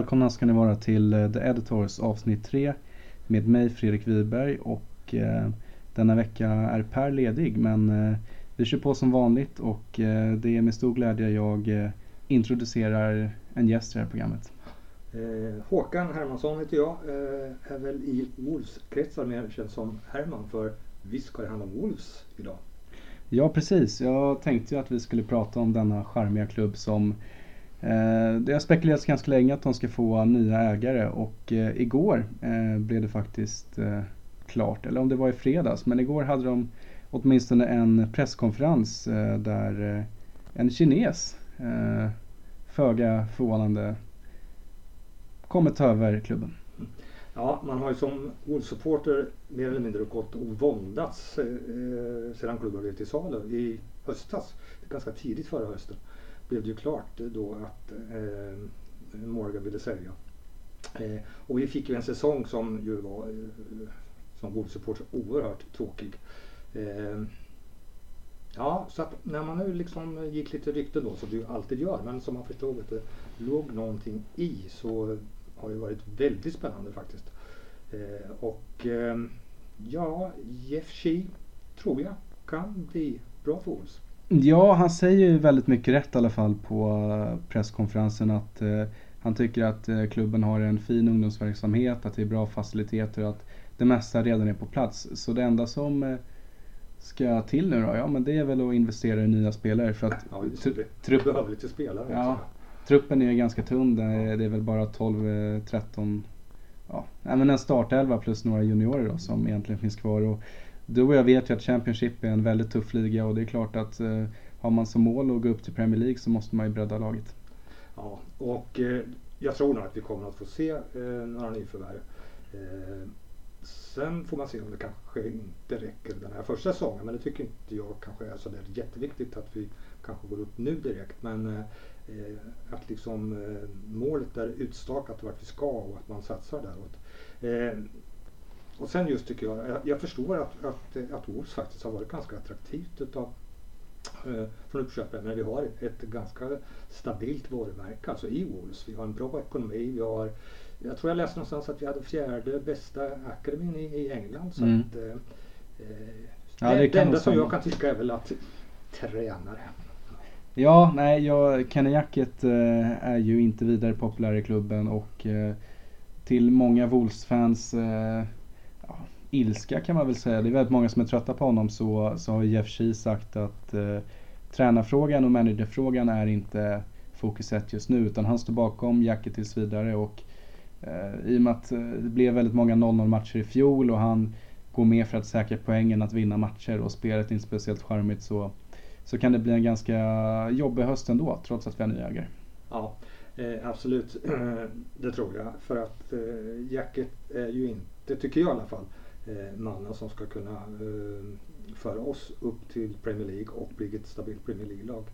Välkomna ska ni vara till eh, The Editors avsnitt 3 med mig Fredrik Wiberg och eh, denna vecka är Per ledig men eh, vi kör på som vanligt och eh, det är med stor glädje jag eh, introducerar en gäst i det här programmet. Eh, Håkan Hermansson heter jag. Är väl i Wolves-kretsar mer känd som Herman för visst ska det handla om Wolves idag. Ja precis, jag tänkte ju att vi skulle prata om denna charmiga klubb som Eh, det har spekulerats ganska länge att de ska få nya ägare och eh, igår eh, blev det faktiskt klart, eller om det var i fredags, men igår hade de åtminstone en presskonferens där en kines, föga förvånande, kommer ta över klubben. Ja, man har ju som Wolves-supporter mer eller mindre gått och våndats sedan klubben blev till salu i höstas. Ganska tidigt förra hösten blev det ju klart då att eh, Morgan ville sälja. Eh, och vi fick ju en säsong som ju var eh, som Wolves-supporter oerhört tråkig. Eh, ja, så att när man nu liksom gick lite rykten då, som du alltid gör, men som man förstod att det låg någonting i så har det varit väldigt spännande faktiskt. Eh, och eh, ja, Jeff Shee tror jag kan bli bra för Wolves. Ja, han säger ju väldigt mycket rätt i alla fall på eh, presskonferensen att eh, han tycker att eh, klubben har en fin ungdomsverksamhet, att det är bra faciliteter och att det mesta redan är på plats. Så det enda som eh, ska till nu då, ja men det är väl att investera i nya spelare för att Ja, trupp- behöver lite spelare Ja. truppen är ju ganska tunn. Det är, det är väl bara 12, eh, 13, ja, men en startelva plus några juniorer då som egentligen finns kvar. Och du och jag vet ju att Championship är en väldigt tuff liga och det är klart att eh, har man som mål att gå upp till Premier League så måste man ju bredda laget. Ja, och eh, jag tror nog att vi kommer att få se eh, några nyförvärv. Eh, sen får man se om det kanske inte räcker den här första säsongen. Men det tycker inte jag kanske är så där jätteviktigt att vi kanske går upp nu direkt. Men eh, att liksom eh, målet är utstakat vart vi ska och att man satsar däråt. Eh, och sen just tycker jag, jag, jag förstår att, att, att Wolves faktiskt har varit ganska attraktivt utav eh, från uppköpare. Men vi har ett ganska stabilt varumärke alltså i Wolves. Vi har en bra ekonomi. Vi har, jag tror jag läste någonstans att vi hade fjärde bästa akademin i, i England. Så Mm. att, eh, eh, Ja, det, det det, enda som jag kan tycka är väl att tränare. Ja, nej, jag, Kenny Jacket eh, är ju inte vidare populär i klubben och eh, till många Wolves-fans eh, ilska kan man väl säga. Det är väldigt många som är trötta på honom så, så har Jeff Shee sagt att eh, tränarfrågan och managerfrågan är inte fokus ett just nu utan han står bakom Jacket tills vidare och eh, i och med att eh, det blev väldigt många 0-0 matcher i fjol och han går med för att säkra poängen att vinna matcher och spelet är inte speciellt charmigt så så kan det bli en ganska jobbig höst ändå trots att vi har nya ägare. Ja, eh, absolut. det tror jag. För att eh, Jacket är ju inte, tycker jag i alla fall, eh, mannen som ska kunna eh, föra oss upp till Premier League och bli ett stabilt Premier League-lag.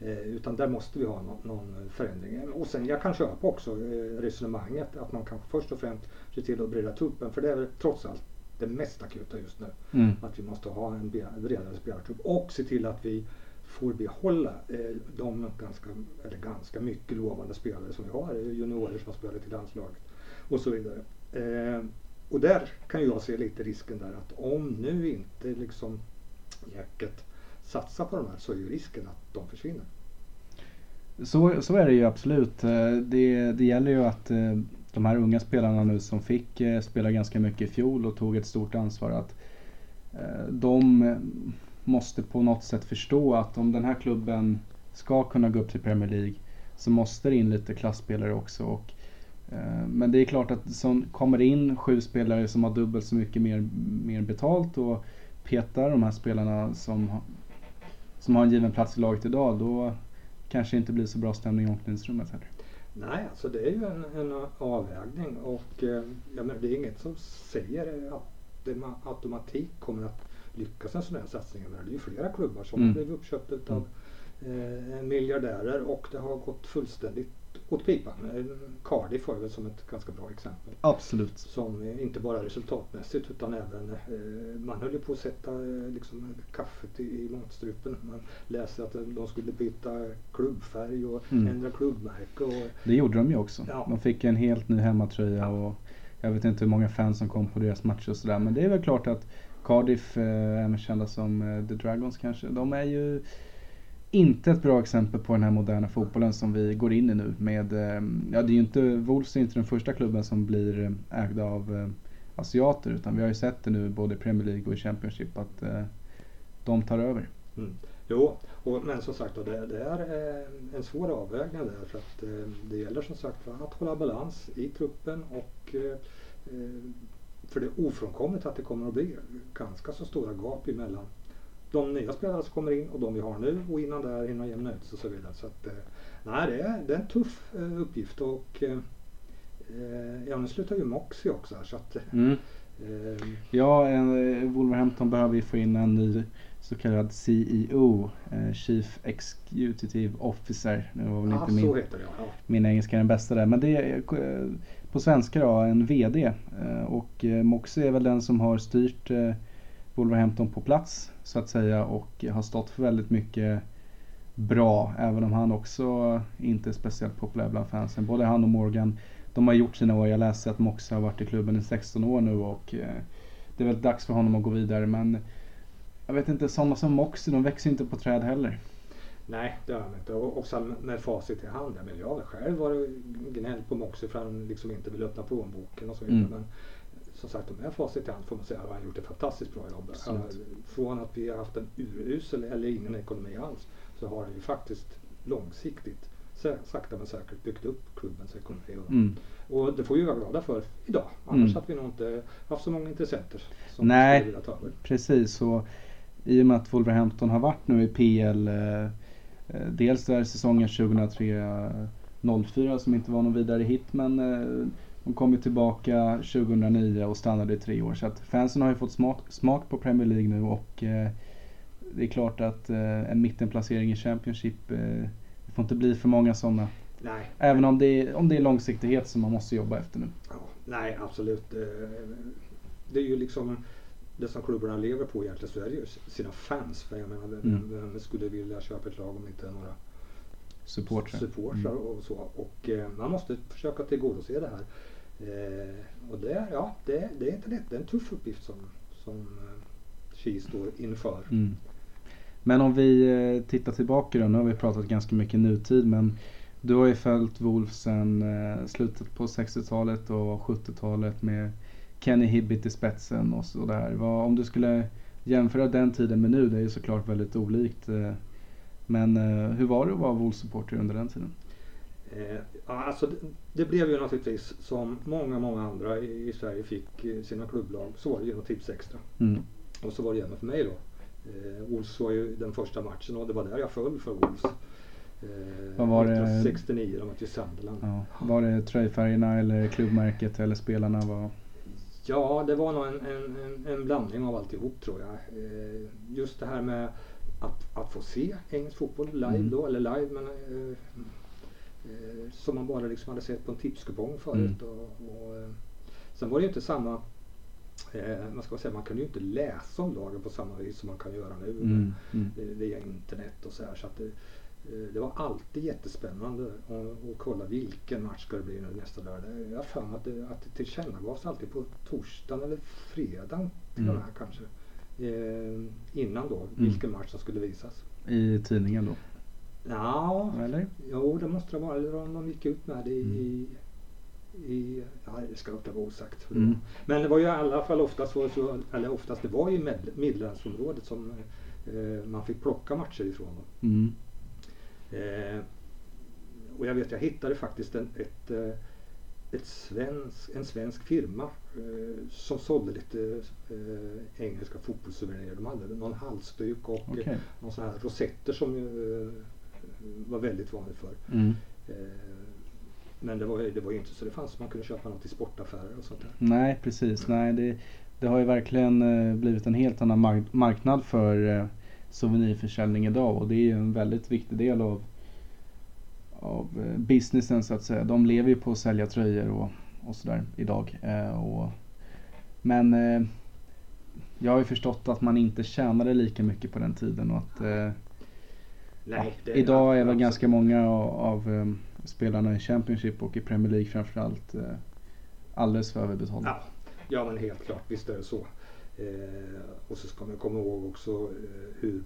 Eh, utan där måste vi ha någon, någon förändring. Och sen jag kan köpa också eh, resonemanget att man kanske först och främst ser till att bredda truppen. För det är trots allt det mest akuta just nu. Mm. Att vi måste ha en bre- bredare spelartrupp och se till att vi får behålla eh, de ganska, eller ganska mycket lovande spelare som vi har. eh, Juniorer som har spelat i landslaget och så vidare. Och där kan jag se lite risken där att om nu inte liksom Jacket satsar på de här så är ju risken att de försvinner. Så, så är det ju absolut. Eh, det, det gäller ju att eh, de här unga spelarna nu som fick eh, spela ganska mycket i fjol och tog ett stort ansvar att de måste på något sätt förstå att om den här klubben ska kunna gå upp till Premier League så måste det in lite klassspelare också. Och, men det är klart att som kommer det in sju spelare som har dubbelt så mycket mer, mer betalt och petar de här spelarna som, som har en given plats i laget idag då kanske inte blir så bra stämning i omklädningsrummet heller. Nej, alltså det är ju en, en avvägning och eh, jag menar, det är inget som säger att det med automatik kommer att lyckas en sån här satsning. Menar, det är ju flera klubbar som Mm. har blivit uppköpta av eh, miljardärer och det har gått fullständigt åt pipan. Eh, Cardiff var väl som ett ganska bra exempel. Absolut. Som eh, inte bara resultatmässigt utan även, eh, man höll ju på att sätta eh, liksom, kaffet i, i matstrupen. Man läser att de skulle byta klubbfärg och Mm. ändra klubbmärke. Och, Det gjorde de ju också. Ja. De fick en helt ny hemmatröja Ja. och jag vet inte hur många fans som kom på deras matcher och sådär. Men det är väl klart att Cardiff, eh, även kända som eh, The Dragons kanske, de är ju inte ett bra exempel på den här moderna fotbollen som vi går in i nu med, ehm, ja det är ju inte, Wolves är inte den första klubben som blir eh, ägda av eh, asiater utan vi har ju sett det nu både i Premier League och i Championship att eh, de tar över. Mm. Jo, och, men som sagt det, det är eh, en svår avvägning där för att det gäller som sagt att hålla balans i truppen och för det är ofrånkomligt att det kommer att bli ganska så stora gap emellan de nya spelare som kommer in och de vi har nu och innan där hinna jämna ut sig och så vidare. Så att, eh, nej, det är, det är en tuff eh, uppgift och eh, ja, nu slutar ju Moxie också här så att Mm. Ja, Wolverhampton behöver ju få in en ny så kallad CEO, Chief Executive Officer. Det var väl ah, inte så min, heter det ja. min engelska den bästa där. Men det är på svenska då, en VD. Och Moxie är väl den som har styrt Wolverhampton på plats så att säga och har stått för väldigt mycket bra. Även om han också inte är speciellt populär bland fansen. Både han och Morgan, de har gjort sina år. Jag läste att Moxie har varit i klubben i 16 år nu och eh, det är väl dags för honom att gå vidare. Men jag vet inte, sådana som Moxie, de växer inte på träd heller. Nej, det har han inte. Och också med facit i hand. Men jag har själv varit gnällt på Moxie för att han liksom inte vill öppna plånboken och så vidare. Mm. Men som sagt, med facit i hand får man säga att han har gjort ett fantastiskt bra jobb. Absolut. Han- Från att vi har haft en urusel eller ingen ekonomi alls så har han ju faktiskt långsiktigt sakta men säkert byggt upp klubbens ekonomi. Mm. och det får vi vara glada för idag. Annars Mm. hade vi nog inte haft så många intressenter som Nej. skulle vilja ta över. Precis, och i och med att Wolverhampton har varit nu i PL, eh, eh, dels där säsongen 2003-04 som inte var någon vidare hit, men eh, de kom ju tillbaka 2009 och stannade i tre år. Så att fansen har ju fått smak, smak på Premier League nu och eh, det är klart att eh, en mittenplacering i Championship, eh, det får inte bli för många sådana. Nej, Även om det, är, om det är långsiktighet som man måste jobba efter nu. Ja, nej, absolut. Eh, Det är ju liksom det som klubbarna lever på egentligen så är det ju sina fans. För jag menar, Mm. vem skulle vilja köpa ett lag om inte några Supportrar. supportrar Mm. och så. Och eh, man måste försöka tillgodose det här. Eh, och det, ja, det, det är inte lätt. Det är en tuff uppgift som, som eh, står inför. Mm. Men om vi eh, tittar tillbaka då, nu har vi pratat ganska mycket nutid men du har ju följt Wolf sedan eh, slutet på 60-talet och 70-talet med Kenny Hibbit i spetsen och sådär. Vad- Om du skulle jämföra den tiden med nu, det är ju såklart väldigt olikt. eh, Men eh, hur var det att vara Wolf-supporter under den tiden? Eh, ja, alltså det, det blev ju naturligtvis som många, många andra i, i Sverige fick eh, sina klubblag. Så var det genom Tips Extra. Mm. Och så var det även för mig då. Eh, Wolves var ju den första matchen och det var där jag föll för Wolves. Eh, Vad var det? 1969, de mötte ju Sunderland. Ja. Ja. Var det tröjfärgerna eller klubbmärket eller spelarna? Var... det var nog en, en, en, en blandning av alltihop tror jag. Eh, just det här med att, att få se engelsk fotboll live Mm. då, eller live men eh, som man bara liksom hade sett på en tipskupong förut. Mm. Och, och, eh, sen var det ju inte samma Eh, man ska säga, man kunde ju inte läsa om lagen på samma vis som man kan göra nu. Mm. Mm. eh, via internet och så här. Så att det, eh, det var alltid jättespännande att, kolla vilken match ska det bli nu nästa lördag. Jag har för mig att det, att det tillkännagavs alltid på torsdagen eller fredagen till Mm. och med kanske. Eh, innan då, Mm. vilken match som skulle visas. I tidningen då? Ja, Eller? jo det måste det vara. Eller om de gick ut med det i, Mm. i, ja, det ska låta vara osagt. Mm. Men det var ju i alla fall oftast, så, så, eller oftast, det var ju med, Midlandsområdet som eh, man fick plocka matcher ifrån. Mm. Eh, och jag vet, jag hittade faktiskt en, ett, eh, ett svensk, en svensk firma eh, som sålde lite eh, engelska fotbollssouvenirer. De hade någon halsduk och eh, någon sån här rosetter som eh, var väldigt vanligt förr. Mm. Eh, men det var, det var inte så det fanns man kunde köpa något i sportaffärer och sånt där. Nej, precis. Nej, det, det har ju verkligen eh, blivit en helt annan mark- marknad för eh, souvenirförsäljning idag och det är ju en väldigt viktig del av av eh, businessen så att säga. De lever ju på att sälja tröjor och, och sådär idag. Eh, och, men eh, jag har ju förstått att man inte tjänade lika mycket på den tiden och att eh, Nej, det idag är väl ganska många av, av eh, spelarna i Championship och i Premier League framförallt eh, alldeles för överbetalda. Ja, ja, men helt klart. Visst är det så. Eh, och så ska man komma ihåg också eh, hur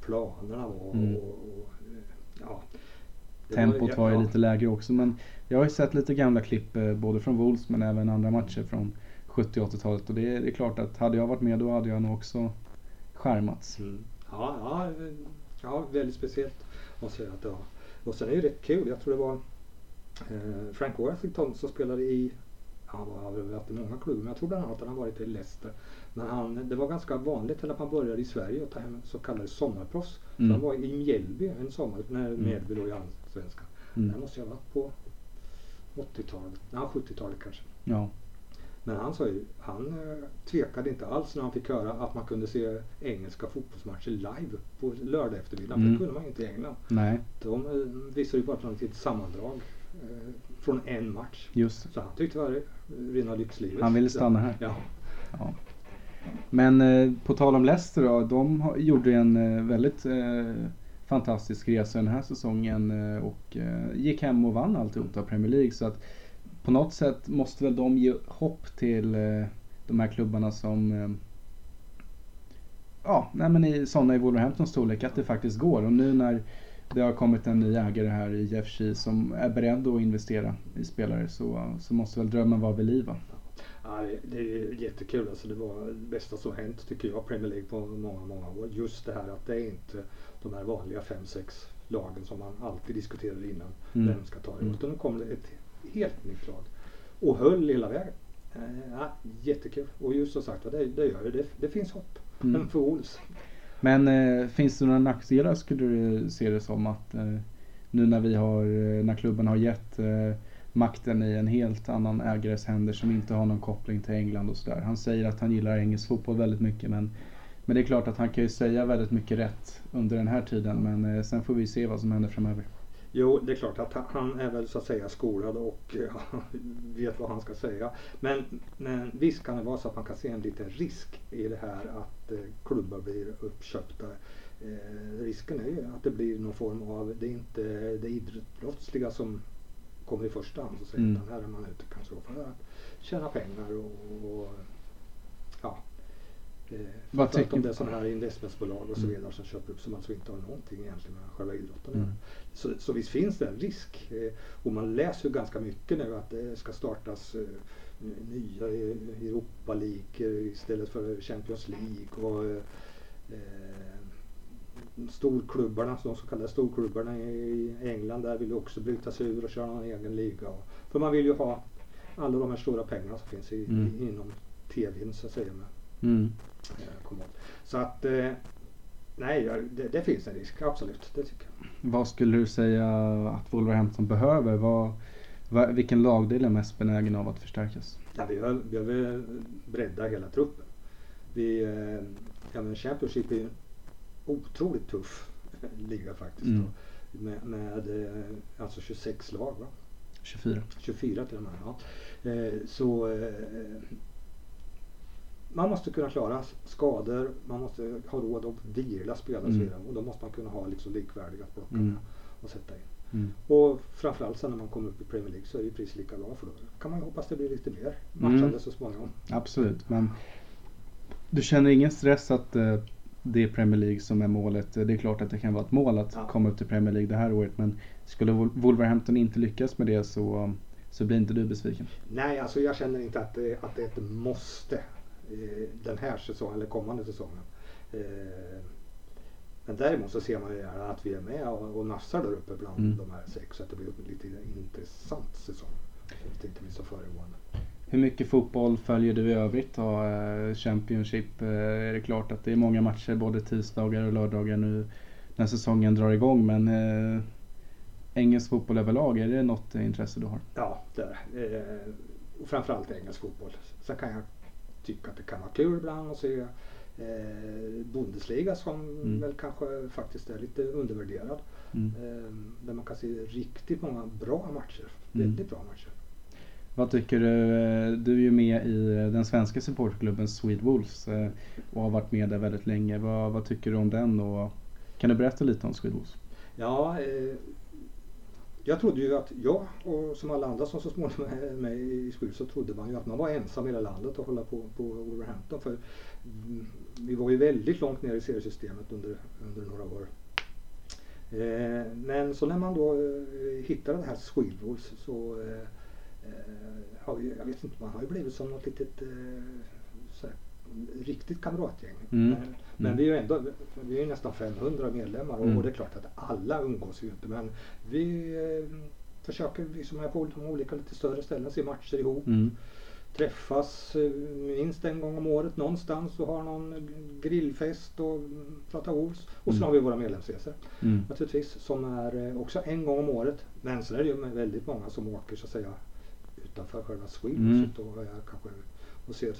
planerna var. Mm. Och, och, eh, ja, Tempot var ju ja, lite lägre också men jag har ju sett lite gamla klipp både från Wolves men även andra matcher från 70 och 80-talet och det är, det är klart att hade jag varit med då hade jag nog också skärmats. Mm. Ja, ja, ja, väldigt speciellt jag säga att var. Och sen är det ju rätt kul. Jag tror det var eh, Frank Worthington som spelade i han har varit i många klubbar, men jag tror bland annat att han varit i Leicester. Men han, det var ganska vanligt att man började i Sverige och ta hem så kallade sommarproffs. Så Mm. han var i Mjällby en sommar när Mm. Mjällby låg i Allsvenskan. Mm. Det måste jag ha varit på 80-talet, nej 70-talet kanske. Ja. Men han sa ju, han eh, tvekade inte alls när han fick höra att man kunde se engelska fotbollsmatcher live på lördag eftermiddag. Mm. det kunde man ju inte i England. Nej, De eh, visade ju bara från ett sammandrag eh, från en match. just Så han tyckte det var rena lyxlivet. Han ville stanna här. Ja. Ja. Men eh, på tal om Leicester då, de gjorde en eh, väldigt eh, fantastisk resa den här säsongen och gick hem och vann alltihop av Premier League. Så att på något sätt måste väl de ge hopp till eh, de här klubbarna som eh, Ja, nej men i sådana i Wolverhamptons storlek att det faktiskt går. Och nu när det har kommit en ny ägare här i Jeff Shee som är beredd att investera i spelare så, så måste väl drömmen vara vid liv? Ja, det, är jättekul. Alltså, det var det bästa som hänt tycker jag Premier League på många, många år. Just det här att det är inte de här vanliga 5-6 lagen som man alltid diskuterade innan. Mm. Vem ska ta det? Utan nu kom det ett helt nytt lag. Och höll hela vägen. Eh, ja, jättekul. Och just som sagt det, det gör det. det. Finns hopp. Mm. Men för Wolves. Men eh, finns det några nackdelar skulle du se det som att eh, nu när vi har, eh, när klubben har gett eh, makten i en helt annan ägares händer som inte har någon koppling till England och sådär. Han säger att han gillar engelsk fotboll väldigt mycket men, men det är klart att han kan ju säga väldigt mycket rätt under den här tiden men eh, sen får vi se vad som händer framöver. Jo, det är klart att han- är väl så att säga skolad och eh, vet vad han ska säga. Men, men visst kan det vara så att man kan se en liten risk i det här att eh, klubbar blir uppköpta. Eh, risken är ju att det blir någon form av, det är inte det idrottsliga som kommer i första hand. Så att säga, Mm. Utan här är man ute kanske för att tjäna pengar och, och ja. Eh, Vad framförallt om det är sådana här investmentbolag och så Mm. vidare som köper upp som alltså inte har någonting egentligen med själva idrotten Mm. Så, så visst finns det en risk. Eh, och man läser ju ganska mycket nu att det ska startas eh, nya Europa League istället för Champions League. Och, eh, storklubbarna, de så kallade storklubbarna i England där vill ju också bryta sig ur och köra en egen liga. För man vill ju ha alla de här stora pengarna som finns i, Mm. inom tvn så att säga. Med, Mm. eh. Så att eh, nej, det, det finns en risk, absolut. Det tycker jag. Vad skulle du säga att Wolverhampton behöver? Vad, vad, vilken lagdel är mest benägen av att förstärkas? Ja, vi behöver, bredda hela truppen. Vi, eh, ja, men Championship är en otroligt tuff liga faktiskt. Mm. Med med alltså 26 lag, va? 24. 24 till och med. Ja. Eh, så man måste kunna klara skador, man måste ha råd att vila spelare Mm. Och då måste man kunna ha liksom likvärdiga att plocka Mm. och sätta in. Mm. Och framförallt sen när man kommer upp i Premier League så är det ju precis lika bra för då kan man ju hoppas det blir lite mer matchande Mm. så småningom. Absolut, men du känner ingen stress att eh, det är Premier League som är målet? Det är klart att det kan vara ett mål att Ja. komma upp till Premier League det här året men skulle Wol- Wolverhampton inte lyckas med det så, så blir inte du besviken? Nej, alltså jag känner inte att det, att det är ett måste den här säsongen eller kommande säsongen. Eh, men däremot så ser man ju gärna att vi är med och, och nafsar där uppe bland Mm. de här sex så att det blir en lite intressant säsong. Inte blir så föregående. Hur mycket fotboll följer du i övrigt då? Eh, Championship eh, är det klart att det är många matcher både tisdagar och lördagar nu när säsongen drar igång men eh, engelsk fotboll överlag, är det något intresse du har? Ja, det är det. eh, framförallt engelsk fotboll. Sen kan jag tycka att det kan vara kul ibland att se eh, Bundesliga som Mm. väl kanske faktiskt är lite undervärderad. Mm. Eh, där man kan se riktigt många bra matcher. Mm. Väldigt bra matcher. Vad tycker du? eh, Du är ju med i eh, den svenska supportklubben Swede Wolves eh, och har varit med där väldigt länge. Vad, vad tycker du om den och kan du berätta lite om Swede Wolves? Ja, eh, jag trodde ju att jag och som alla andra som så småningom är med i Skruv så trodde man ju att man var ensam i hela landet att hålla på på Wolverhampton. För mm, vi var ju väldigt långt ner i seriesystemet under, under några år. Eh, men så när man då eh, hittade det här Swedwolves så eh, eh, har vi, jag vet inte, man har ju blivit som något litet eh, riktigt kamratgäng. Mm. Men, men Mm. vi är ju ändå, vi är nästan 500 medlemmar och, Mm. och det är klart att alla umgås ju inte men vi eh, försöker liksom här på de olika lite större ställen se matcher ihop. Mm. Träffas eh, minst en gång om året någonstans och har någon grillfest och mm, pratar Wolves. Och sen Mm. har vi våra medlemsresor Mm. naturligtvis som är eh, också en gång om året. Men sen är det ju väldigt många som åker så att säga utanför själva Sweden Mm. och är kanske och ser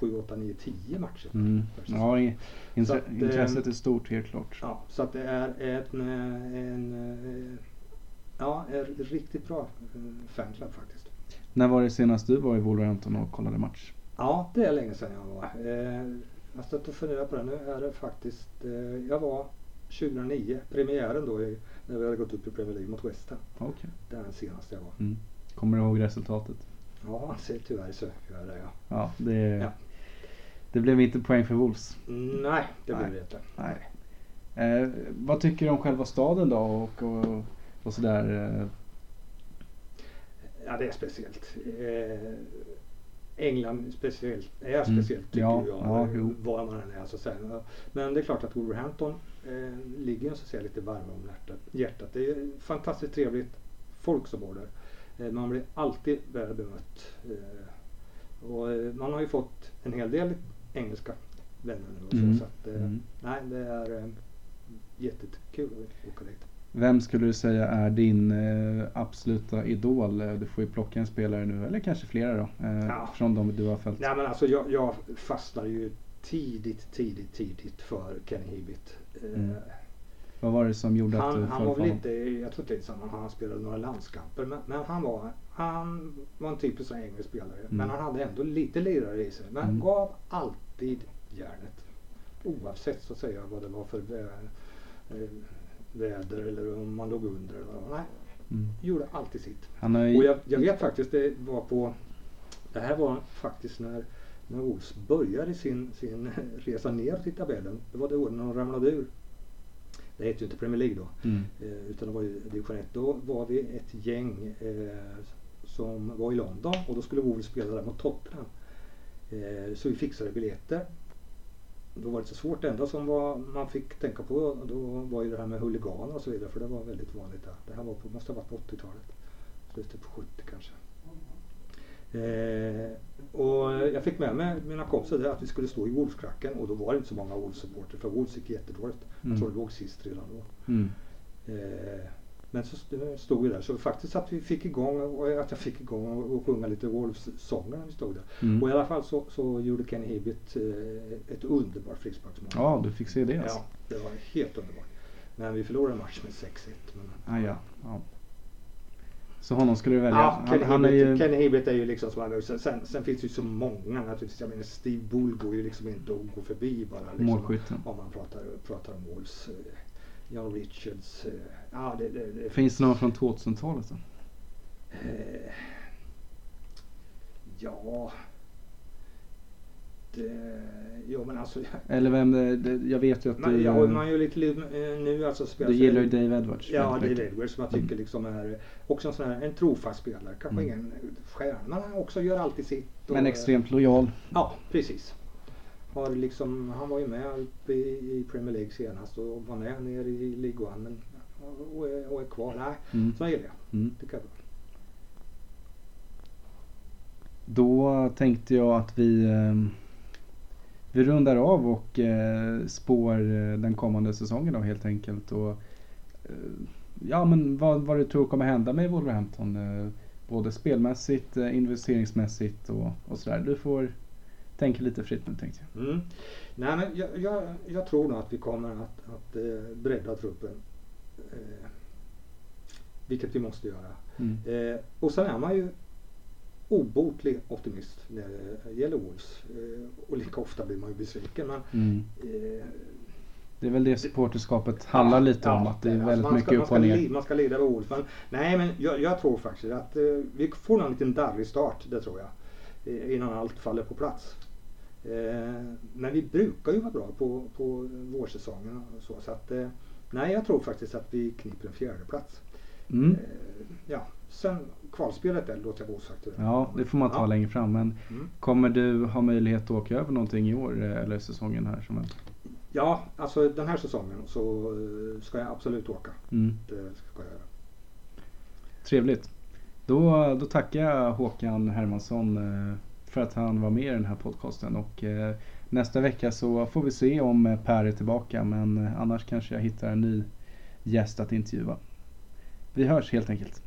7, 8, 9, 10 matcher. Mm. Ja, i- intre- att, eh, intresset är stort helt klart. Ja, så att det är en, eh, en, eh, ja, en riktigt bra fanclub faktiskt. När var det senast du var i Wolverhampton och kollade match? Ja, det är länge sedan jag var. Jag stått och funderat på det. Nu är det faktiskt, jag var 2009, premiären då i, när vi hade gått upp i Premier League mot West Ham. Okej. Det är den senaste jag var. Mm. Kommer du ihåg resultatet? Ja, tyvärr så gör jag det ja. Ja, det, Ja. Det blev inte poäng för Wolves. Nej, det blir det inte. Nej. Eh, vad tycker du om själva staden då och, och, och sådär? Eh, Ja, det är speciellt. Eh, England speciellt, är Mm. speciellt tycker Ja, jag. ja, jo. var man än är så att säga. Men det är klart att Wolverhampton eh, ligger så att säga lite varmare om hjärtat. hjärtat. Det är fantastiskt trevligt folk som bor där. Eh, man blir alltid väl bemött. Eh, och eh, man har ju fått en hel del engelska vänner och så. Mm. så att, eh, Mm. Nej, det är eh, jättekul att åka dit. Vem skulle du säga är din eh, absoluta idol? Du får ju plocka en spelare nu, eller kanske flera då, Ja. från de du har följt. Nej men alltså jag, jag fastnade ju tidigt, tidigt, tidigt för Kenny Hibbit. Mm. Vad var det som gjorde att Han, du han var väl honom? inte, jag tror inte samma, han spelade några landskamper. Men, men han, var, han var en typisk engelsk spelare. Mm. Men han hade ändå lite lirare i sig. Men Mm. gav alltid järnet. Oavsett så att säga vad det var för vä, eh, väder eller om man låg under. Nej, Mm. gjorde alltid sitt. Har Och ju... jag, jag vet faktiskt, det var på Det här var faktiskt när, när Wolves började sin, sin resa ner till tabellen. Det var det året när de ramlade ur. Det hette ju inte Premier League då. Mm. Eh, utan det var ju division 1. Då var vi ett gäng eh, som var i London och då skulle Wolves spela där mot Tottenham. Eh, så vi fixade biljetter. Då var det så svårt. Det enda som var, man fick tänka på då var ju det här med huliganer och så vidare. För det var väldigt vanligt där. Det här var på, måste ha varit på 80-talet. Slutet på 70 kanske. Eh, och jag fick med mig mina kompisar där att vi skulle stå i Wolfsklacken och då var det inte så många Wolves-supporter för Wolves gick jättedåligt. Mm. Jag tror det låg sist redan då. Mm. Eh, men så st- stod vi där så faktiskt att vi fick igång och att jag fick igång och, och sjunga lite Wolves-sånger när vi stod där. Mm. Och i alla fall så, så gjorde Kenny Hibbit eh, ett underbart frisparksmål. Ja, du fick se det alltså. Ja, det var helt underbart. Men vi förlorade en match med 6-1. Men... Ah, ja. ja. Så honom skulle du välja? Ja, Kenny, han, han är ju... Kenny Hibbit är ju liksom som han sen, sen, sen finns det ju så många naturligtvis. Jag menar Steve Bull går ju liksom inte att gå förbi bara. Liksom, Målskytten. Om man pratar, pratar om Wolves. Eh, John Richards. Eh, ja, det, det, det Finns det någon från 2000-talet då? Eh, ja. Det, jo men alltså. Eller vem det, det, jag vet ju att Man, du, ja, eh, man gör lite eh, nu alltså spelar du gillar ju Dave Edwards. Ja, Dave mycket. Edwards som jag tycker Mm. liksom är också en sån här en trofast spelare. Kanske Mm. ingen stjärna men han också gör alltid sitt. och- Men extremt lojal. Ja, precis. Har liksom, han var ju med i, i Premier League senast och var med ner i League One men, och, är, och är kvar. Nej, Mm. så gillar jag. Mm. Tycker jag är. Då tänkte jag att vi, eh, vi rundar av och eh, spår eh, den kommande säsongen då helt enkelt. Och, eh, ja men vad, vad du tror kommer hända med Wolverhampton. Både spelmässigt, investeringsmässigt och, och sådär. Du får, tänker lite fritt nu tänkte jag. Mm. Nej, men jag, jag, jag, tror nog att vi kommer att, att eh, bredda truppen. Eh, vilket vi måste göra. Mm. Eh, och sen är man ju obotlig optimist när det gäller Wolves. Eh, och lika ofta blir man ju besviken. Men, mm. eh, det är väl det supporterskapet handlar lite om. att det är alltså väldigt mycket ska, upp och ner. Man ska leda med Wolves. Men, nej men jag, jag, tror faktiskt att eh, vi får en liten darrig start. Det tror jag. Innan allt faller på plats. Eh, men vi brukar ju vara bra på, på vårsäsongen. Och så, så att, eh, nej jag tror faktiskt att vi kniper en fjärde plats. Mm. Eh, ja, sen kvalspelet där låter jag vara osagt. Ja, det får man ta ja. längre fram. Men mm. kommer du ha möjlighet att åka över någonting i år eller säsongen här? Som Ja, alltså den här säsongen så ska jag absolut åka. Mm. Det ska jag göra. Trevligt. Då, då tackar jag Håkan Hermansson för att han var med i den här podcasten. Och eh, nästa vecka så får vi se om eh, Per är tillbaka. Men eh, annars kanske jag hittar en ny gäst att intervjua. Vi hörs helt enkelt.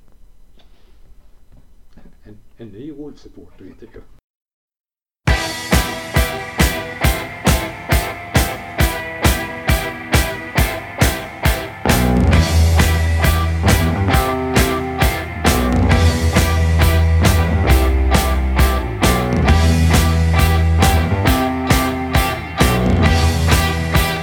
En, en ny Wolf-supporter intervju.